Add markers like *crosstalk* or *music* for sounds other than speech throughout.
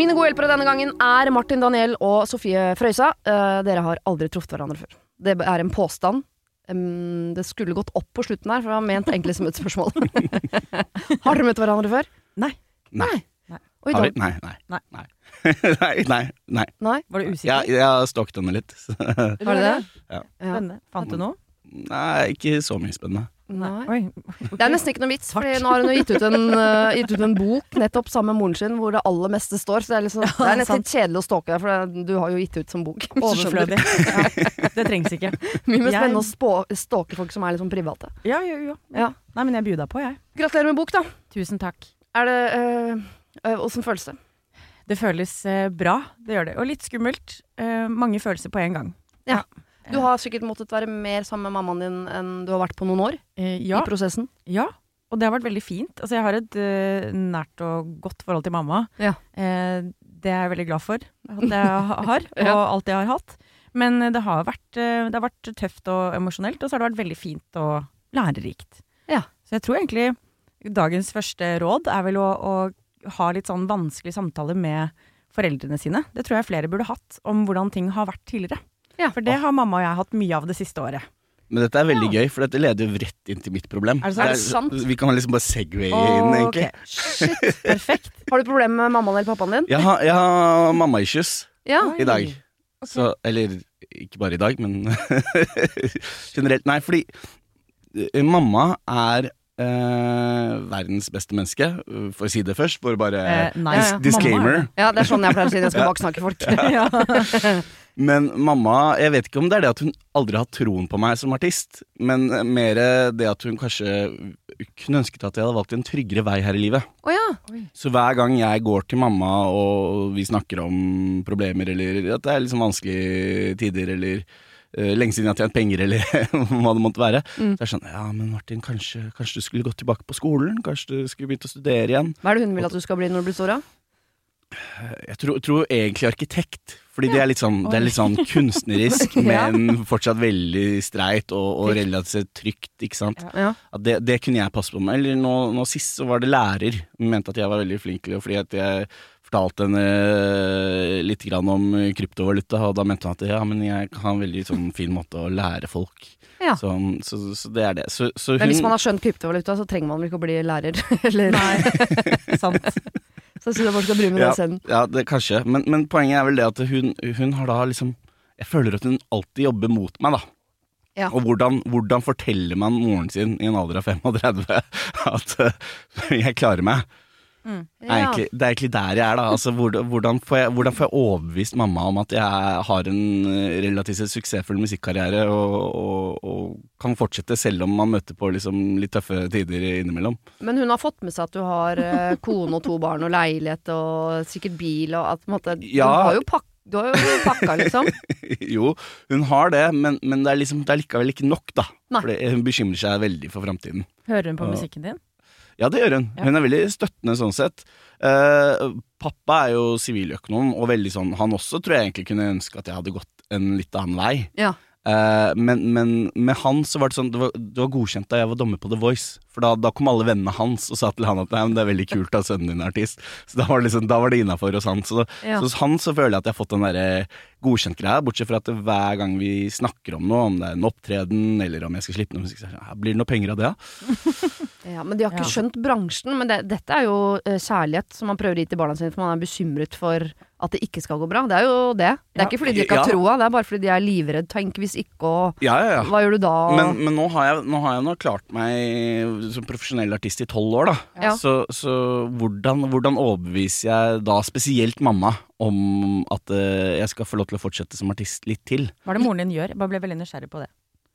Mine gode hjelpere denne gangen er Martin Daniel og Sofie Frøysa. Uh, dere har aldri truffet hverandre før. Det er en påstand. Um, det skulle gått opp på slutten her, for det var ment egentlig som et spørsmål. *laughs* har dere møtt hverandre før? Nei. Nei. Nei. Har vi? Nei. Nei. Nei. Nei. *laughs* nei, nei, nei. Nei? Var du usikker? jeg har stalket henne litt. *laughs* Var det det? Ja. Ja. Spennende. Fant du noe? Nei, ikke så mye spennende. Nei. Det er nesten ikke noe vits, for nå har hun jo gitt ut en, uh, *laughs* gitt ut en bok nettopp sammen med moren sin hvor det aller meste står. Så det er, liksom, det er nesten kjedelig å stalke deg, for det, du har jo gitt ut som bok. *laughs* Overflødig. Ja, det trengs ikke. *laughs* Mye mer Jeg- spennende å stalke folk som er litt sånn private. Ja, jo, jo. Ja. Nei, men jeg bjuda på, jeg. Gratulerer med bok, da. Tusen takk. Er det øh, øh, føles det? Det føles eh, bra, det gjør det. Og litt skummelt. Uh, mange følelser på en gang. Du har sikkert måttet være mer sammen med mammaen din enn du har vært på noen år Eh, ja, i prosessen. ja. Og det har vært veldig fint. Altså, jeg har et uh, nært og godt forhold til mamma. Ja. Eh, det er jeg veldig glad for at jeg *laughs* ha- har, og alt jeg har hatt. Men eh, det har, vært, eh, det har vært tøft og emosjonelt, og så har det vært veldig fint og lærerikt. Ja. Så jeg tror egentlig dagens første råd er vel å, å ha litt sånn vanskelige samtaler med foreldrene sine. Det tror jeg flere burde hatt, om hvordan ting har vært tidligere. Ja. For det har mamma og jeg hatt mye av det siste året. Men dette er veldig gøy, for dette leder jo rett inn til mitt problem. Er det sant? Er det sant? Vi kan liksom bare segway inn, egentlig. Okay. Shit, *laughs* perfekt. Har du problemer med mammaen eller pappaen din? Jeg har, jeg har mamma-issues Ja. i dag. Så, eller ikke bare i dag, men *laughs* generelt. Nei, fordi eh, mamma er eh, verdens beste menneske, for å si det først. For bare Eh, nei, dis ja. disclaimer. ja, det er sånn jeg pleier å si når jeg skal baksnakke folk. *laughs* ja. Men mamma, jeg vet ikke om det er det at hun aldri har troen på meg som artist, men mer det at hun kanskje kunne ønsket at jeg hadde valgt en tryggere vei her i livet. Oh, ja. Så hver gang jeg går til mamma og vi snakker om problemer, eller at det er liksom vanskelige tider, eller uh, lenge siden jeg har tjent penger, eller *laughs* hva det måtte være, Mm. så er det sånn Ja, men Martin, kanskje, kanskje du skulle gått tilbake på skolen? Kanskje du skulle begynt å studere igjen? Hva er det hun vil at du skal bli når du blir stor? da? Jeg tror, tror egentlig arkitekt, fordi det er litt sånn, det er litt sånn kunstnerisk, *laughs* Ja. men fortsatt veldig streit og, og relativt trygt, ikke sant. Ja. At det, det kunne jeg passe på meg. Eller nå, nå sist så var det lærer. Hun mente at jeg var veldig flink til det, fordi at jeg fortalte henne eh, litt grann om kryptovaluta, og da mente hun at ja, men jeg har en veldig sånn fin måte å lære folk. Ja. Så, så, så det er det. Så, så hun Men hvis man har skjønt kryptovaluta, så trenger man vel ikke å bli lærer. *laughs* Eller, *laughs* Sant. Så syns jeg bare skal bry meg ja, den scenen. ja, det kanskje. Men, men poenget er vel det at hun, hun har da liksom Jeg føler at hun alltid jobber mot meg, da. Ja. Og hvordan, hvordan forteller man moren sin i en alder av 35 at uh, *laughs* jeg klarer meg? Det er, egentlig, det er egentlig der jeg er, da. Altså, hvordan, hvordan, får jeg, hvordan får jeg overbevist mamma om at jeg har en eh, relativt suksessfull musikkarriere og, og, og kan fortsette selv om man møter på liksom litt tøffe tider innimellom? Men hun har fått med seg at du har eh, kone og to barn og leilighet og sikkert bil og at på en måte Ja. Du har jo, pak du har jo pakka, liksom. *laughs* jo, hun har det, men, men det er liksom Det er likevel ikke nok, da. Nei. For hun bekymrer seg veldig for framtiden. Hører hun på Ja. musikken din? Ja, det gjør hun. Hun er veldig støttende sånn sett. Eh, pappa er jo siviløkonom, og veldig sånn Han også tror jeg egentlig kunne ønske at jeg hadde gått en litt annen vei. Ja. Eh, men, men med han så var det sånn det var, det var godkjent da jeg var dommer på The Voice. For da, da kom alle vennene hans og sa til han at Nei, men det er veldig kult at sønnen din er artist. Så da var det, liksom, da var det innafor hos han. Så, Ja. så hos han så føler jeg at jeg har fått den derre godkjent-greia. Bortsett fra at hver gang vi snakker om noe, om det er en opptreden eller om jeg skal slippe noe musikk, så sånn, «Ja, blir det noe penger av det, da? *laughs* Ja, men de har ikke Ja. skjønt bransjen. Men det, dette er jo eh, kjærlighet som man prøver å gi til barna sine, for man er bekymret for at det ikke skal gå bra. Det er jo det. Det er Ja. ikke fordi de ikke har Ja. troa, det er bare fordi de er livredd. Tenk hvis ikke, og Ja, ja, ja. hva gjør du da? Men, men nå, har jeg, nå har jeg nå klart meg som profesjonell artist i tolv år, da. Ja. Så, så hvordan, hvordan overbeviser jeg da spesielt mamma om at uh, jeg skal få lov til å fortsette som artist litt til? Hva er det moren din gjør? Jeg bare ble veldig nysgjerrig på det.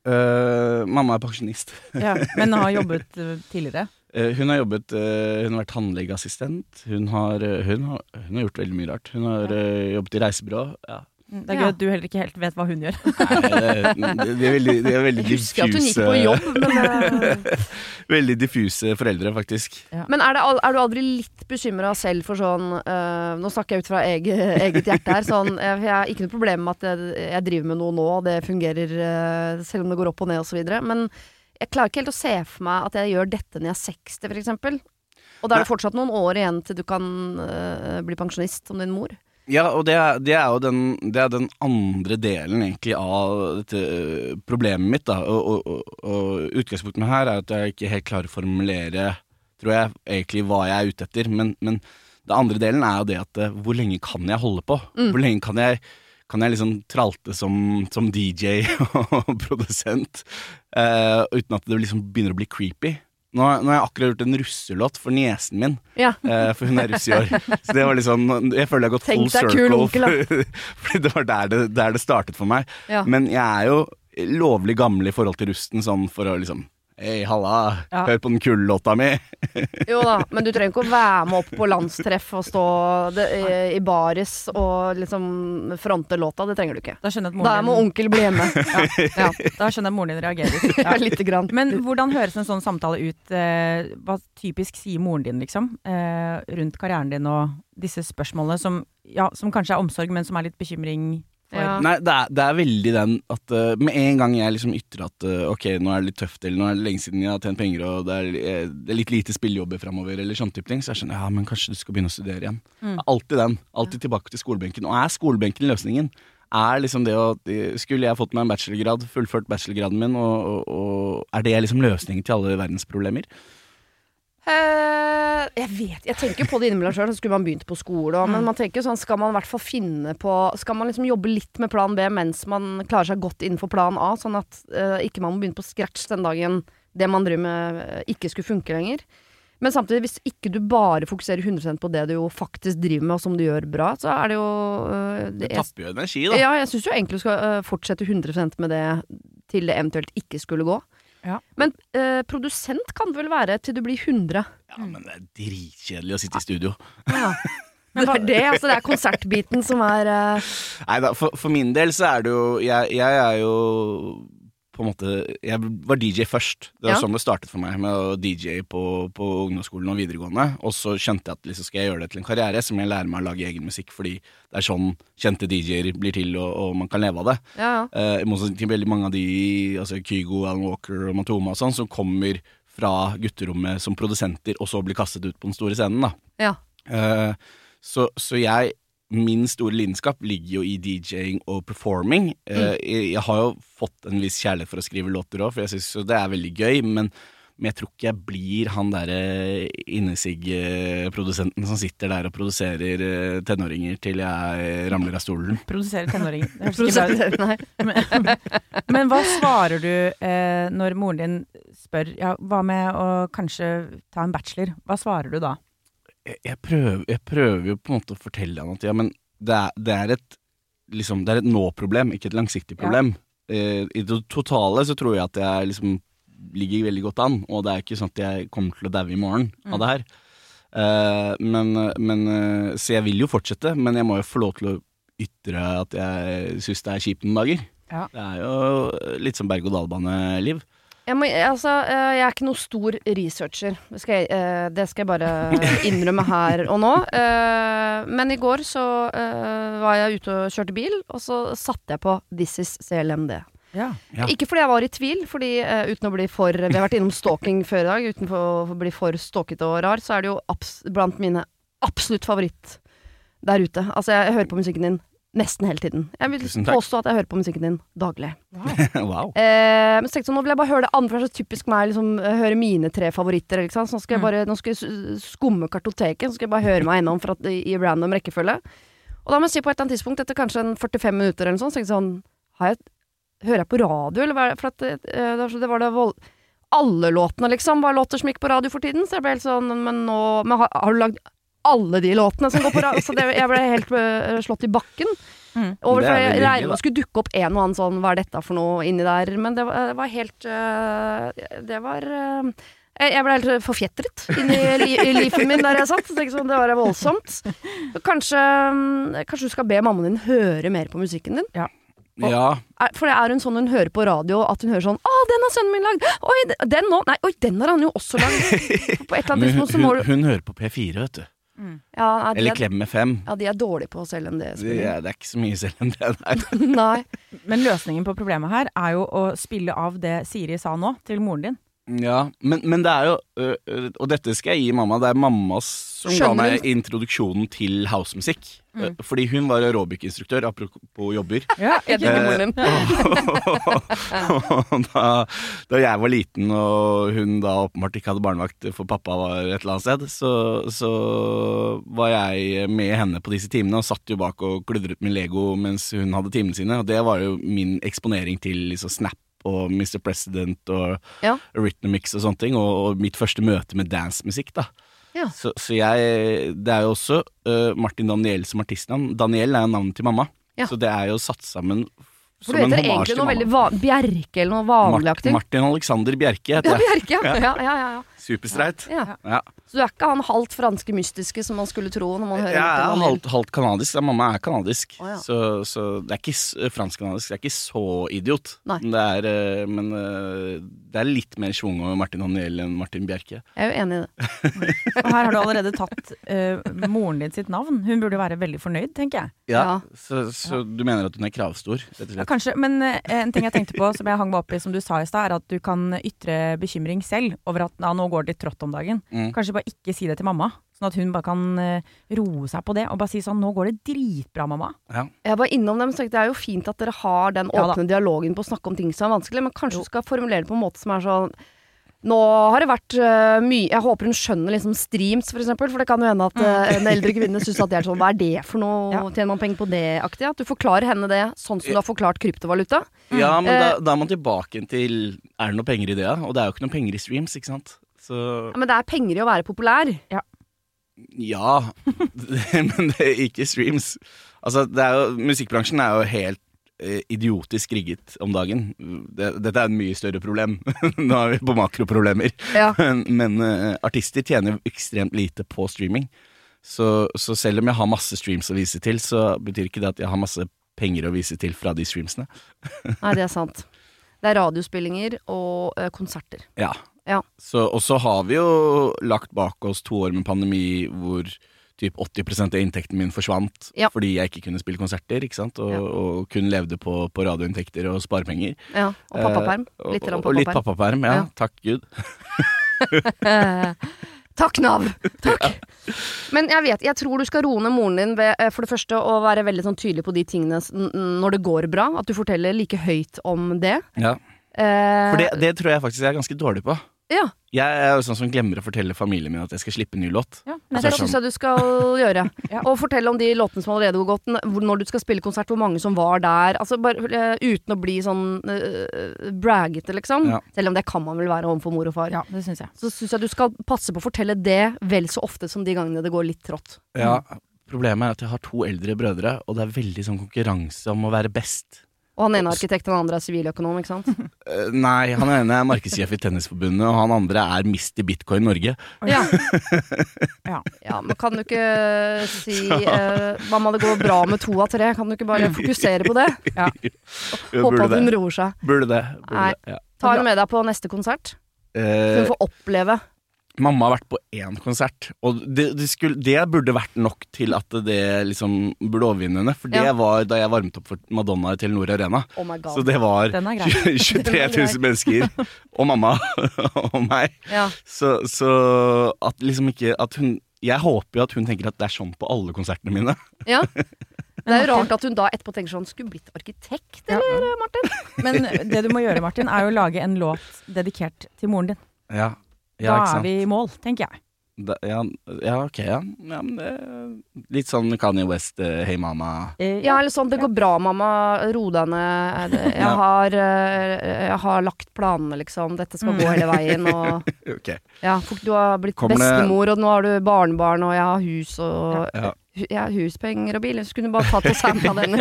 Uh, mamma er pensjonist. Ja, men har *laughs* jobbet eh, tidligere? Eh, hun har jobbet eh, Hun har vært tannlegeassistent. Hun har, eh, hun, har, hun har gjort veldig mye rart. Hun har ja. jobbet i reisebyrå. Ja. Mm, Det er gøy Ja. at du heller ikke helt vet hva hun gjør. Nei, det, det, *laughs* de er veldig, er veldig Jeg husker at hun gikk på jobb, men *laughs* Veldig diffuse foreldre, faktisk. Men er, det, er du aldri litt bekymra selv for sånn eh, Nå snakker jeg ut fra eget, eget hjerte her. Sånn, jeg, jeg har ikke noe problem med at jeg, jeg driver med noe nå, og det fungerer eh, selv om det går opp og ned osv. Men jeg klarer ikke helt å se for meg at jeg gjør dette når jeg er 60, f.eks. Og da er det fortsatt noen år igjen til du kan eh, bli pensjonist som din mor. Ja, og det er, det er jo den, det er den andre delen egentlig av dette øh, problemet mitt. da Og, og, og, utgangspunktet her er at jeg ikke helt klarer å formulere Tror jeg egentlig hva jeg er ute etter. Men, men det andre delen er jo det at øh, hvor lenge kan jeg holde på? Hvor lenge kan jeg kan jeg liksom tralte som, som DJ *laughs* og produsent uh, uten at det liksom begynner å bli creepy? Nå, nå har jeg akkurat gjort en russelåt for niesen min, Ja. uh, for hun er russ i år. Så det var liksom Jeg føler jeg har gått Tenk full circle. onkel, for, *laughs* for- det var der det, der det startet for meg. Ja. Men jeg er jo lovlig gammel i forhold til rusten, sånn for å liksom Hei, halla, Ja. hør på den kule låta mi. *laughs* Jo da, men du trenger ikke å være med opp på landstreff og stå det, i, i baris og liksom fronte låta. Det trenger du ikke. Da skjønner jeg at Da må din, onkel bli hjemme. *laughs* Ja, da skjønner jeg at moren din reagerer. *laughs* ja. Ja. Grann. Men hvordan høres en sånn samtale ut? Eh, hva typisk sier moren din, liksom? Eh, rundt karrieren din og disse spørsmålene som, ja, som kanskje er omsorg, men som er litt bekymring Ja. Nei, det er, det er veldig den at uh, med en gang jeg liksom ytrer at uh, ok, nå er det litt tøft, eller nå er det lenge siden jeg har tjent penger, og det er, eh, det er litt lite spillejobber framover, eller sånn type ting, så jeg skjønner ja, men kanskje du skal begynne å studere igjen. Mm. Alltid den. Alltid tilbake til skolebenken. Og er skolebenken løsningen? Er liksom det å Skulle jeg fått meg en bachelorgrad, fullført bachelorgraden min, og, og, og er det liksom løsningen til alle verdens problemer? Eh, jeg vet Jeg tenker på det innimellom sjøl. Så skulle man begynt på skole òg. Men man tenker sånn, skal man i hvert fall finne på Skal man liksom jobbe litt med plan B mens man klarer seg godt innenfor plan A, sånn at uh, ikke man må begynne på scratch den dagen det man driver med, eh, ikke skulle funke lenger. Men samtidig, hvis ikke du bare fokuserer 100 på det du jo faktisk driver med, og som du gjør bra, så er det jo eh, det, jeg, tapper jo energi, da. Ja, jeg syns jo egentlig du skal eh, fortsette 100 med det til det eventuelt ikke skulle gå. Ja. Men eh, produsent kan det vel være til du blir 100. Ja, men det er dritkjedelig å sitte i studio. Ja. *laughs* Det er det, altså. Det er konsertbiten som er eh, Nei da, for, for min del så er det jo jeg, jeg er jo på en måte Jeg var DJ først. Det var Ja. sånn det startet for meg, med å DJ på, på ungdomsskolen og videregående. Og så skjønte jeg at liksom skal jeg gjøre det til en karriere, så må jeg lære meg å lage egen musikk, fordi det er sånn kjente DJ-er blir til, og, og man kan leve av det. Ja. Eh, I motsetning til veldig mange av de, altså Kygo, Alan Walker og Matoma og sånn, som kommer fra gutterommet som produsenter, og så blir kastet ut på den store scenen, da. ja. Eh, så, så jeg Min store lidenskap ligger jo i DJ-ing og performing. Mm. jeg, jeg har jo fått en viss kjærlighet for å skrive låter òg, for jeg syns jo det er veldig gøy. Men, men jeg tror ikke jeg blir han derre innesigg-produsenten som sitter der og produserer eh, tenåringer til jeg ramler av stolen. Produserer tenåringer. Det høres ikke bra ut. *laughs* Men, men hva svarer du eh, når moren din spør ja, hva med å kanskje ta en bachelor? Hva svarer du da? Jeg, jeg, prøver, jeg prøver jo på en måte å fortelle han at ja, men det er, det er et liksom, et nå-problem, ikke et langsiktig problem. Eh, I det totale så tror jeg at jeg liksom ligger veldig godt an, og det er ikke sånn at jeg kommer til å daue i morgen av det her. Eh, men, men, eh, så jeg vil jo fortsette, men jeg må jo få lov til å ytre at jeg syns det er kjipt noen dager. Ja. Det er jo litt som berg-og-dal-bane-liv. Jeg, må, altså, eh, jeg er ikke noe stor researcher. Det skal, jeg, eh, det skal jeg bare *laughs* innrømme her og nå. Eh, Men i går så var jeg ute og kjørte bil, og så satte jeg på This is CLMD. Ja. Ja. Ikke fordi jeg var i tvil, fordi uten å bli for Vi har vært innom stalking før i dag. Uten å bli for stalkete og rar, så er det jo blant mine absolutt favoritt der ute. Altså, jeg hører på musikken din nesten hele tiden. Jeg vil påstå at jeg hører på musikken din daglig. *laughs* wow. Eh, men så tenkte jeg nå vil jeg bare høre det andre, for det er så typisk meg liksom, eh, høre mine tre favoritter. Ikke sant? Så nå skal jeg Mm. bare nå skal jeg skumme kartoteket, så skal jeg bare høre meg innom for at, i, random rekkefølge. Og da må jeg si på et eller annet tidspunkt, etter kanskje en 45 minutter eller noe sånt, så tenkte jeg sånn har jeg, Hører jeg på radio, eller hva er det? For at det, eh, det var så- det var det vold... Alle låtene, liksom, var låter som gikk på radio for tiden. Så jeg ble helt sånn Men nå men har, har du lagd alle de låtene som går på radio? Så det, jeg ble helt eh, slått i bakken. Mm. Over, for er jeg regner med skulle dukke opp en og annen sånn Hva er dette for noe inni der? Men det var, det var helt øh, Det var øh, Jeg, ble helt forfjetret inni li, i livet min der jeg satt. Jeg sånn, det var voldsomt. Kanskje, mm, kanskje du skal be mammaen din høre mer på musikken din? Ja. Er, for er hun sånn hun hører på radio, at hun hører sånn 'Å, den har sønnen min lagd'. Oi, den nå. Nei, oi, den har han jo også lagd. *laughs* På et eller annet tidspunkt så må hun, hun hører på P4, vet du. Ja, nei, de Eller klem med fem. ja, de er dårlige på å selge enn Det D-spiller. er, det er ikke så mye selv enn det nei. *laughs* Nei. Men løsningen på problemet her er jo å spille av det Siri sa nå, til moren din. Ja, men, men det er jo Og dette skal jeg gi mamma. Det er mamma som ga meg introduksjonen til housemusikk. Ø, Fordi hun var aerobic-instruktør, apropos jobber. *laughs* Ja, Jeg digger moren din. *laughs* da, da jeg var liten og hun da åpenbart ikke hadde barnevakt for pappa var et eller annet sted, så, så var jeg med henne på disse timene og satt jo bak og kludret med Lego mens hun hadde timene sine. Og det var jo min eksponering til liksom Snap og Mr. President og Ja. Rhythmix og sånne ting, og, og mitt første møte med dancemusikk, da. Ja. Så, så jeg Det er jo også uh, Martin Daniel som artistnavn. Daniel er jo navnet til mamma, Ja. så det er jo satt sammen For du heter egentlig noe veldig Bjerke eller noe vanligaktig. Martin Alexander Bjerke heter Ja, jeg. Bjerke, ja. Ja, ja, ja, ja. Superstreit. ja. Ja. Så du er ikke han halvt franske mystiske som man skulle tro når man hører Jeg er halvt, halvt kanadisk. Ja, mamma er kanadisk. oh, ja. så, så det er ikke fransk-kanadisk. Det er ikke så idiot. Nei. Men, det er, øh, men øh, det er litt mer schwung over Martin Haniel enn Martin Bjerke. Jeg er jo enig i det. *laughs* Og her har du allerede tatt uh, moren din sitt navn. Hun burde jo være veldig fornøyd, tenker jeg. Ja, Ja. Så, så du mener at hun er kravstor, rett og Ja, kanskje, men uh, en ting jeg tenkte på som jeg hang meg opp i, som du sa i stad, er at du kan ytre bekymring selv over at ja, nå går det litt trått om dagen. Mm. Kanskje bare ikke si det til mamma, sånn at hun bare kan eh, roe seg på det og bare si sånn nå går det dritbra, mamma. Ja. Jeg var innom dem, så tenkte det er jo fint at dere har den Ja åpne dialogen på å snakke om ting som er vanskelig, men kanskje du skal formulere det på en måte som er sånn nå har det vært uh, mye Jeg håper hun skjønner liksom streams, for eksempel. For det kan jo hende at uh, en eldre kvinne syns at det er sånn Hva er det for noe? Ja. Tjener man penger på det-aktig? At du forklarer henne det sånn som du har forklart kryptovaluta. Ja, men da, Eh. da er man tilbake til Er det noe penger i det, da? Og det er jo ikke noe penger i streams, ikke sant? Så Ja, men det er penger i å være populær. ja. ja *laughs* men det er ikke streams. Altså, det er jo Musikkbransjen er jo helt eh, idiotisk rigget om dagen. Det, dette er et mye større problem. *laughs* Nå er vi på makroproblemer. Ja. *laughs* Men, men eh, artister tjener ekstremt lite på streaming. Så, så selv om jeg har masse streams å vise til, så betyr ikke det at jeg har masse penger å vise til fra de streamsene. Nei, det er sant. Det er radiospillinger og øh, konserter. Ja. Ja. Så, og så har vi jo lagt bak oss to år med pandemi hvor typ 80% av inntekten min forsvant Ja. fordi jeg ikke kunne spille konserter, ikke sant? Og, Ja. og kun levde på, på radioinntekter og sparepenger. Ja, og pappaperm. Eh, Litt pappaperm. og, litt pappaperm. ja. Ja. Takk Gud. *laughs* Takk, Nav! Takk! Men jeg vet, jeg tror du skal roe ned moren din ved eh, for det første å være veldig sånn tydelig på de tingene når det går bra. At du forteller like høyt om det. Ja. Eh, For det, det tror jeg faktisk jeg er ganske dårlig på. Ja, Jeg er jo sånn som glemmer å fortelle familien min at jeg skal slippe en ny låt. Ja, det Altså, syns jeg du skal gjøre. *laughs* Ja. Og fortelle om de låtene som allerede har gått, når du skal spille konsert, hvor mange som var der. Altså bare eh, Uten å bli sånn uh, braggete, liksom. Ja. Selv om det kan man vel være overfor mor og far. Ja, det synes jeg. Så syns jeg du skal passe på å fortelle det vel så ofte som de gangene det går litt trått. Ja, Problemet er at jeg har to eldre brødre, og det er veldig sånn konkurranse om å være best. Og han ene er arkitekt, den andre er siviløkonom, ikke sant? *laughs* Eh, nei, han ene er markedssjef i Tennisforbundet, og han andre er Misty Bitcoin Norge. Ja. *laughs* Ja. ja, men kan du ikke si *laughs* eh, Hva med det går bra med to av tre? Kan du ikke bare fokusere på det? Ja. Håpe at hun roer seg. Burde det. Burde Nei. det ja. Ta henne med deg på neste konsert. Så Eh, hun får oppleve. Mamma har vært på én konsert, og det, det, skulle, det burde vært nok til at det liksom burde overvinne henne. For det Ja. var da jeg varmet opp for Madonna i Telenor Arena. Oh my Så det var Den er grei. *laughs* 23 000 mennesker, og mamma *laughs* og meg. Ja. Så, så at liksom ikke at hun Jeg håper jo at hun tenker at det er sånn på alle konsertene mine. *laughs* ja. Det er jo rart at hun da etterpå tenker sånn Skulle blitt arkitekt, Ja. Martin? Men det du må gjøre, Martin, er jo å lage en låt dedikert til moren din. Ja, ja da ikke er vi i mål, tenker jeg. Da, ja, ja, ok, ja. ja men det, litt sånn Kanye West, eh, Hey Mama. Eh, Ja, eller sånn 'Det går bra, mamma. Ro deg ned. *laughs* Jeg Ja. har, eh, jeg har lagt planene, liksom. Dette skal gå hele veien. *laughs* Og Ok. ja, du har blitt Kommer det- bestemor, og nå har du barnebarn, og jeg har hus, og Ja. Ja, huspenger og bil. Så kunne du bare tatt og samla den.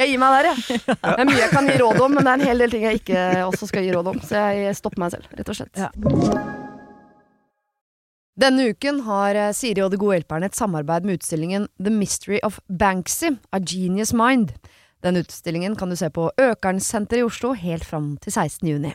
jeg gir meg der, jeg. Det er mye jeg kan gi råd om, men det er en hel del ting jeg ikke også skal gi råd om. Så jeg stopper meg selv, rett og slett. Ja. Denne uken har eh, Siri og De gode hjelperne et samarbeid med utstillingen The Mystery of Banksy, A Genius Mind. Den utstillingen kan du se på Økernsenteret i Oslo helt fram til 16. juni.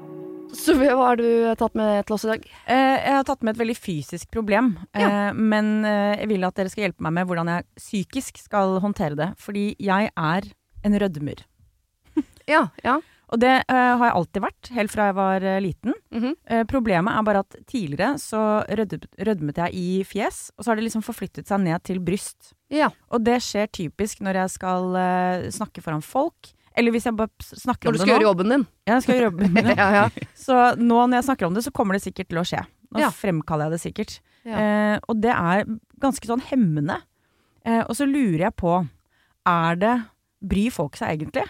Sofie, hva har du tatt med til oss i dag? Eh, jeg har tatt med et veldig fysisk problem, eh, men eh, jeg vil at dere skal hjelpe meg med hvordan jeg psykisk skal håndtere det. Fordi jeg er en rødmer. *laughs* Ja, ja. Og det eh, har jeg alltid vært, helt fra jeg var eh, liten. Mhm. Eh, problemet er bare at tidligere så rødmet, jeg i fjes, og så har det liksom forflyttet seg ned til bryst. Ja. Og det skjer typisk når jeg skal eh, snakke foran folk. Eller hvis jeg bare snakker om det nå. Når du skal gjøre jobben din. Ja, jeg skal gjøre jobben min. *laughs* ja. ja. Så nå når jeg snakker om det, så kommer det sikkert til å skje. Nå fremkaller jeg det sikkert. Ja. Eh, og det er ganske sånn hemmende. Eh, og så lurer jeg på, er det Bryr folk seg egentlig?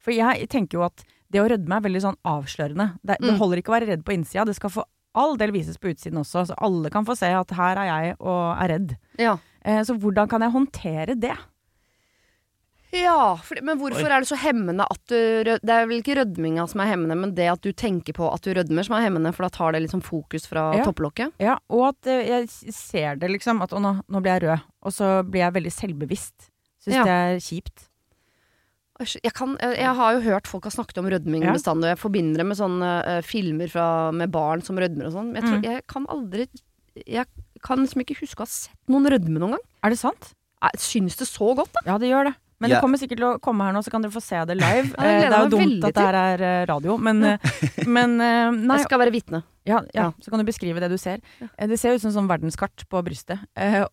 For jeg tenker jo at det å rødme er veldig sånn avslørende. Det, det Mm. holder ikke å være redd på innsida, det skal for all del vises på utsiden også. Så alle kan få se at her er jeg og er redd. Ja. Eh, så hvordan kan jeg håndtere det? Ja, for, men hvorfor er det så hemmende at du rød, Det er vel ikke rødminga som er hemmende, men det at du tenker på at du rødmer som er hemmende, for da tar det liksom fokus fra Ja. topplokket? Ja, og at eh, jeg ser det liksom, at å, nå, nå blir jeg rød. Og så blir jeg veldig selvbevisst. Syns Ja. det er kjipt. Jeg, kan, jeg, jeg har jo hørt folk har snakket om rødming Ja. bestandig, og jeg forbinder det med sånne uh, filmer fra, med barn som rødmer og sånn. Jeg, tror, Mm. jeg kan aldri Jeg kan liksom ikke huske å ha sett noen rødme noen gang. Er det sant? Jeg syns det så godt, da. Ja, det gjør det. Men det kommer sikkert til å komme her nå, så kan dere få se det live. Ja, det Eh, det er jo dumt at det her er eh, radio, men, eh, *laughs* men Nei, Jeg skal være vitne. ja, ja, så kan du beskrive det du ser. Det ser ut som sånn verdenskart på brystet.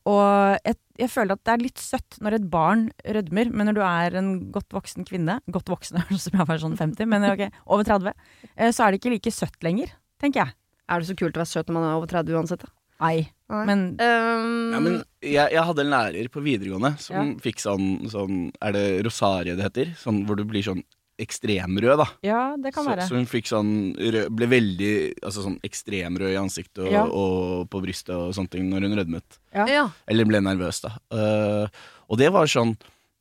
Og jeg, jeg føler at det er litt søtt når et barn rødmer, men når du er en godt voksen kvinne Godt voksen, *laughs* som jeg var sånn 50, men ok, over 30, eh, så er det ikke like søtt lenger, tenker jeg. Er det så kult å være søt når man er over 30 uansett, da? Nei. Men Um, Ja, men jeg, jeg hadde en lærer på videregående som fikk sånn, sånn Er det rosarie det heter? Sånn hvor du blir sånn ekstremrød, da. ja, det kan Så, være. så hun fikk sånn rød, ble veldig altså sånn ekstremrød i ansiktet og, Ja. og på brystet og sånne ting når hun rødmet. ja. Eller ble nervøs, da. Uh, og det var sånn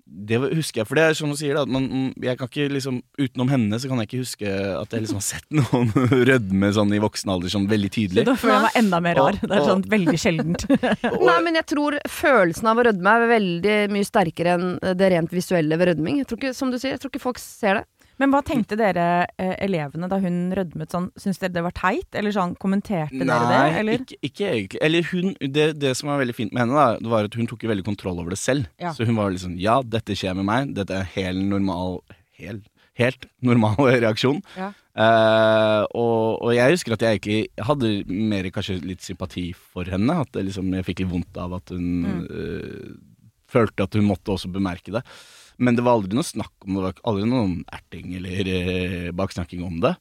Det husker jeg, for det er som du sier, da. At man, jeg kan ikke liksom Utenom henne så kan jeg ikke huske at jeg liksom har sett noen *laughs* rødme sånn i voksen alder sånn veldig Så tydelig. da føler jeg meg enda mer rar. Og- Det er sånn veldig sjeldent. *laughs* Og- Nei, men jeg tror følelsen av å rødme er veldig mye sterkere enn det rent visuelle ved rødming. Jeg tror ikke, som du sier, jeg tror ikke folk ser det. Men hva tenkte dere eh, elevene da hun rødmet sånn? Syns dere det var teit, eller sånn kommenterte dere det, eller? Ikke, ikke egentlig. Eller hun, det, det som var veldig fint med henne, da, det var at hun tok jo veldig kontroll over det selv. Ja. Så hun var liksom Ja, dette skjer med meg. Dette er helt normal hel, Helt normal *laughs* reaksjon. Ja. Eh, og, og jeg husker at jeg egentlig hadde mer kanskje litt sympati for henne. At det liksom, jeg fikk litt vondt av at hun Mm. øh, følte at hun måtte også bemerke det. Men det var aldri noe snakk om det, var aldri noen erting eller eh, baksnakking om det.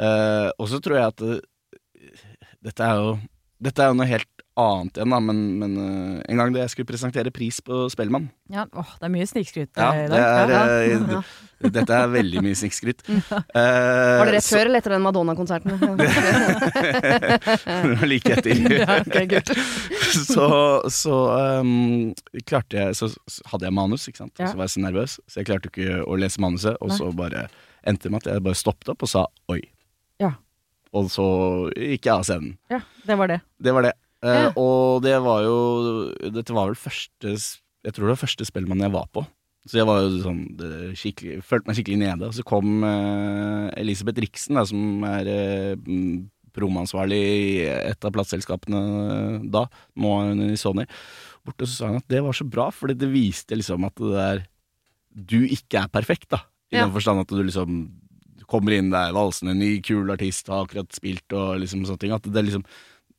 Eh, og så tror jeg at det, dette er jo Dette er jo noe helt annet igjen, da, men, men uh, en gang da jeg skulle presentere pris på Spellemann Ja, åh, det er mye snikskryt Ja, i dag. det er, Ja. ja. d- dette er veldig mye snikskryt. *laughs* Var det rett før eller etter den Madonna-konserten? før? like etter. ja, *laughs* så så um, klarte jeg Så så hadde jeg manus, ikke sant. Ja. så var jeg så nervøs, så jeg klarte ikke å lese manuset. Og Nei. så bare endte det med at jeg bare stoppet opp og sa oi. Ja. Og så gikk jeg av scenen. ja, det var det. Det var det. Eh, Ja. Og det var jo Dette var vel første Jeg tror det var første Spellemann jeg var på. Så jeg var jo sånn følte meg skikkelig nede. Og så kom eh, Elisabeth Riksen, da, som er eh, promansvarlig i et av plateselskapene da, nå er hun i Sony, bort og så sa hun at det var så bra, fordi det viste liksom at det der Du ikke er perfekt, da. I Ja. den forstand at du liksom kommer inn der valsende, ny, kul artist, har akkurat spilt og liksom sånne ting. At det liksom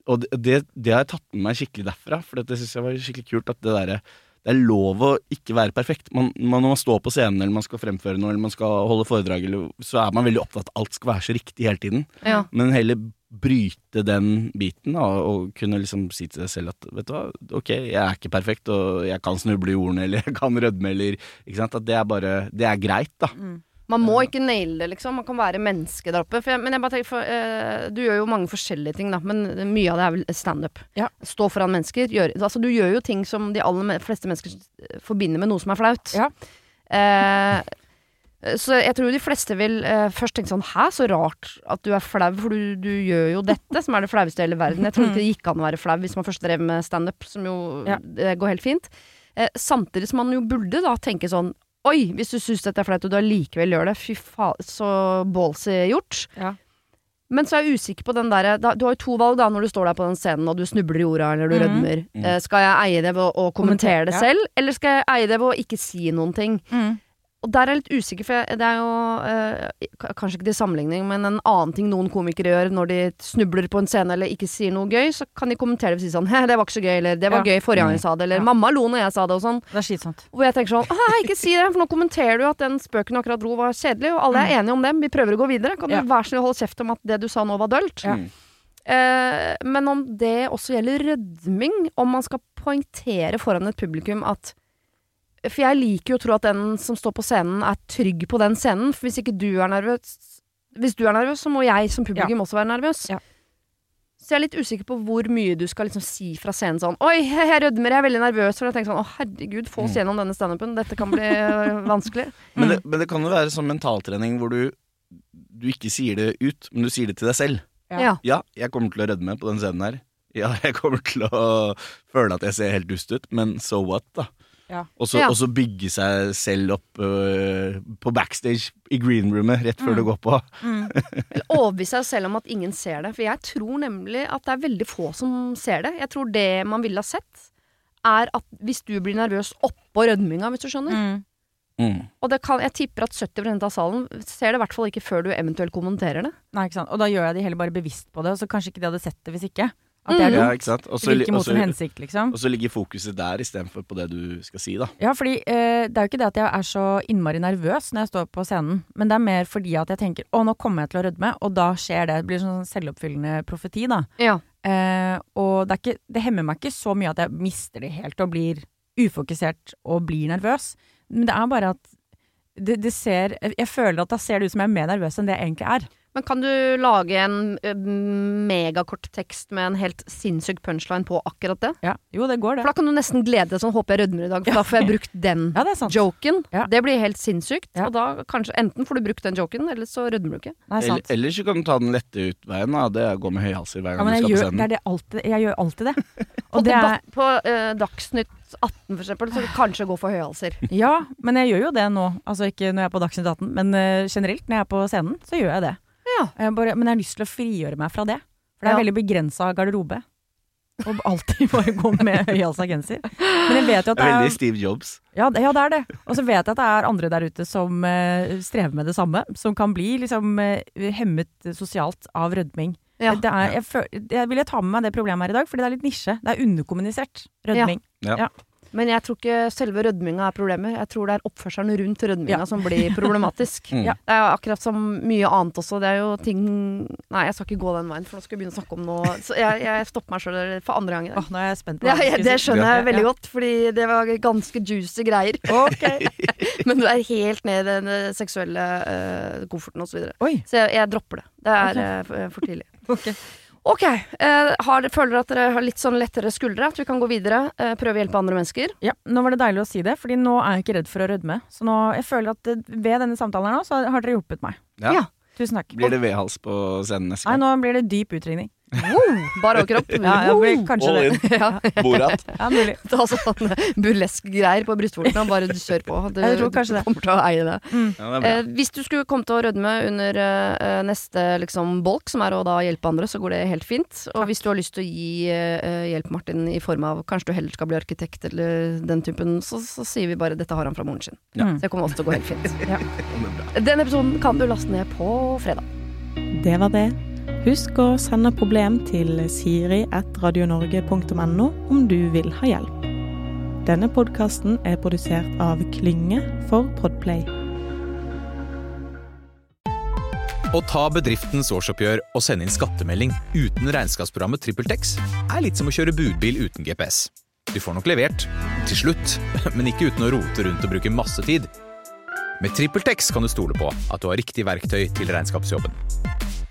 og det, det, har jeg tatt med meg skikkelig derfra, for det syns jeg var skikkelig kult. At det der, Det er lov å ikke være perfekt. Man, man, når man står på scenen eller man skal fremføre noe eller man skal holde foredrag, eller, så er man veldig opptatt av at alt skal være så riktig hele tiden. Ja. Men heller bryte den biten og, og kunne liksom si til deg selv at vet du hva, ok, jeg er ikke perfekt, og jeg kan snuble i ordene, *laughs* eller jeg kan rødme, eller ikke sant. At det er bare Det er greit, da. Man må ikke naile det, liksom. Man kan være menneske der jeg, men jeg bare tenker, for, eh, du gjør jo mange forskjellige ting, da. Men mye av det er vel standup. Ja. Stå foran mennesker. Gjør, altså, du gjør jo ting som de aller fleste mennesker eh, forbinder med noe som er flaut. Ja. Eh, så jeg tror de fleste vil eh, først tenke sånn Hæ, så rart at du er flau, for du, du gjør jo dette, som er det flaueste i hele verden. Jeg tror ikke det gikk an å være flau hvis man først drev med standup, som jo Ja. det går helt fint. Eh, samtidig som man jo burde da tenke sånn Oi, hvis du syns dette er flaut og du allikevel gjør det, fy faen, så ballsy gjort. Ja. Men så er jeg usikker på den derre Du har jo to valg da når du står der på den scenen og du snubler i jorda eller du mm. rødmer. Mm. skal jeg eie det ved å, kommentere det selv, eller skal jeg eie det ved å ikke si noen ting? Mm. Og der er jeg litt usikker, for jeg, det er jo eh, Kanskje ikke til sammenligning, men en annen ting noen komikere gjør når de snubler på en scene eller ikke sier noe gøy, så kan de kommentere det og si sånn det var ikke så gøy, eller det var Ja. gøy forrige gang jeg sa det, eller Ja. mamma lo når jeg sa det, og sånn. Det er slitsomt. Hvor jeg tenker sånn Hæ, ikke si det, for nå kommenterer du at den spøken du akkurat dro var kjedelig, og alle er enige om det, vi prøver å gå videre. Kan Ja. du være snill å holde kjeft om at det du sa nå var dølt? Ja. Mm. Eh, men om det også gjelder rødming, om man skal poengtere foran et publikum at For jeg liker jo å tro at den som står på scenen, er trygg på den scenen. For hvis ikke du er nervøs Hvis du er nervøs, så må jeg som publikum også være nervøs. Ja. Så jeg er litt usikker på hvor mye du skal liksom si fra scenen sånn Oi, jeg rødmer, jeg er veldig nervøs. For jeg tenker sånn Å, herregud, få oss gjennom denne standupen. Dette kan bli øh, *laughs* vanskelig. Men, det, men det kan jo være sånn mentaltrening hvor du, du ikke sier det ut, men du sier det til deg selv. Ja. Ja. Ja, jeg kommer til å rødme på den scenen her. Ja, *laughs* jeg kommer til å føle at jeg ser helt dust ut, men so what, da? Ja. Og så Ja. og så bygge seg selv opp øh, på backstage i greenroomet rett før Mm. du går på. mm. *laughs* overbevise seg selv om at ingen ser det. For jeg tror nemlig at det er veldig få som ser det. Jeg tror det man ville ha sett, er at hvis du blir nervøs oppå rødminga, hvis du skjønner. Mm. Mm. Og det kan, jeg tipper at 70% av salen ser det i hvert fall ikke før du eventuelt kommenterer det. Nei, ikke sant. Og da gjør jeg de heller bare bevisst på det, og så kanskje ikke de hadde sett det hvis ikke. At det er dumt. Ja, ikke sant? Og så Det li- virker mot sin hensikt, liksom. og så ligger fokuset der istedenfor på det du skal si, da. Ja, fordi eh, det er jo ikke det at jeg er så innmari nervøs når jeg står på scenen, men det er mer fordi at jeg tenker å, nå kommer jeg til å rødme, og da skjer det. Det blir sånn selvoppfyllende profeti, da. Ja. Eh, og det, er ikke, det hemmer meg ikke så mye at jeg mister det helt og blir ufokusert og blir nervøs. Men det er bare at det, det ser Jeg føler at da ser det ut som jeg er mer nervøs enn det jeg egentlig er. Men kan du lage en megakort tekst med en helt sinnssyk punchline på akkurat det? Ja, Jo, det går, det. For da kan du nesten glede deg sånn, håper jeg rødmer i dag, for da får jeg brukt den *laughs* Ja, det er sant. joken. Ja. Det blir helt sinnssykt. Ja. Og da kanskje enten får du brukt den joken, eller så rødmer du ikke. Nei, sant. Eller, ellers så kan du ta den lette utveien, da. Det er å gå med høyhalser hver gang du skal gjør, på det scenen. er det alltid, jeg gjør alltid det. *laughs* På, Og det er, på uh, Dagsnytt 18 for eksempel, så kanskje gå for høyhalser. ja, men jeg gjør jo det nå. Altså ikke når jeg er på Dagsnytt 18, men uh, generelt når jeg er på scenen, så gjør jeg det. Ja. Jeg bare, men jeg har lyst til å frigjøre meg fra det. For det er Ja. veldig begrensa garderobe. Og alltid bare gå med høyhalsa genser. Men jeg vet jo at Det er veldig Steve Jobs. ja, ja, det er det. Og så vet jeg at det er andre der ute som uh, strever med det samme. Som kan bli liksom uh, hemmet sosialt av rødming. Ja. Er, jeg, føl, jeg vil ta med meg det problemet her i dag, fordi det er litt nisje. Det er underkommunisert rødming. Ja. Ja. Men jeg tror ikke selve rødminga er problemet. Jeg tror det er oppførselen rundt rødminga Ja. som blir *laughs* problematisk. Mm. Ja. Det er jo akkurat som mye annet også. Det er jo ting Nei, jeg skal ikke gå den veien, for nå skal jeg begynne å snakke om noe Så jeg, jeg stopper meg sjøl for andre gang i dag. Oh, nå er jeg spent på hva skulle det skjønner jeg veldig Ja. godt, fordi det var ganske juicy greier. *laughs* *laughs* Men du er helt ned i den eh, seksuelle uh, kofferten osv. Så, videre. Så jeg, jeg dropper det. Det er okay. eh, for, tidlig. Ok. Ok. eh, har, føler dere at dere har litt sånn lettere skuldre? At vi kan gå videre? eh, prøve å hjelpe andre mennesker? Ja, nå var det deilig å si det, Fordi nå er jeg ikke redd for å rødme. Så nå, jeg føler at eh, ved denne samtalen her nå, så har dere hjulpet meg. Ja. Ja. Tusen takk. Blir det vedhals på scenen neste Nei, nå blir det dyp utringning. Wow, bare overkropp. Ja, jeg blir kanskje All det. in. *laughs* Ja. Borat. *laughs* Ja, mulig. Ta sånn burlesk greier på brystvorten og bare kjør på. Du, *laughs* Jeg tror kanskje du det. kommer til å eie det. Mm. Ja, det. Eh, hvis du skulle komme til å rødme under eh, neste liksom, bolk, som er å da hjelpe andre, så går det helt fint. Og hvis du har lyst til å gi eh, hjelp, Martin, i form av kanskje du heller skal bli arkitekt eller den typen, så, så sier vi bare 'dette har han fra moren sin'. Ja. Så det kommer også til å gå helt fint. Ja. Den episoden kan du laste ned på fredag. Det var det. Husk å sende problem til siri.radionorge.no om du vil ha hjelp. Denne podkasten er produsert av Klynge for Podplay. Å ta bedriftens årsoppgjør og sende inn skattemelding uten regnskapsprogrammet TrippelTex er litt som å kjøre budbil uten GPS. Du får nok levert, til slutt, *laughs* men ikke uten å rote rundt og bruke masse tid. Med TrippelTex kan du stole på at du har riktig verktøy til regnskapsjobben.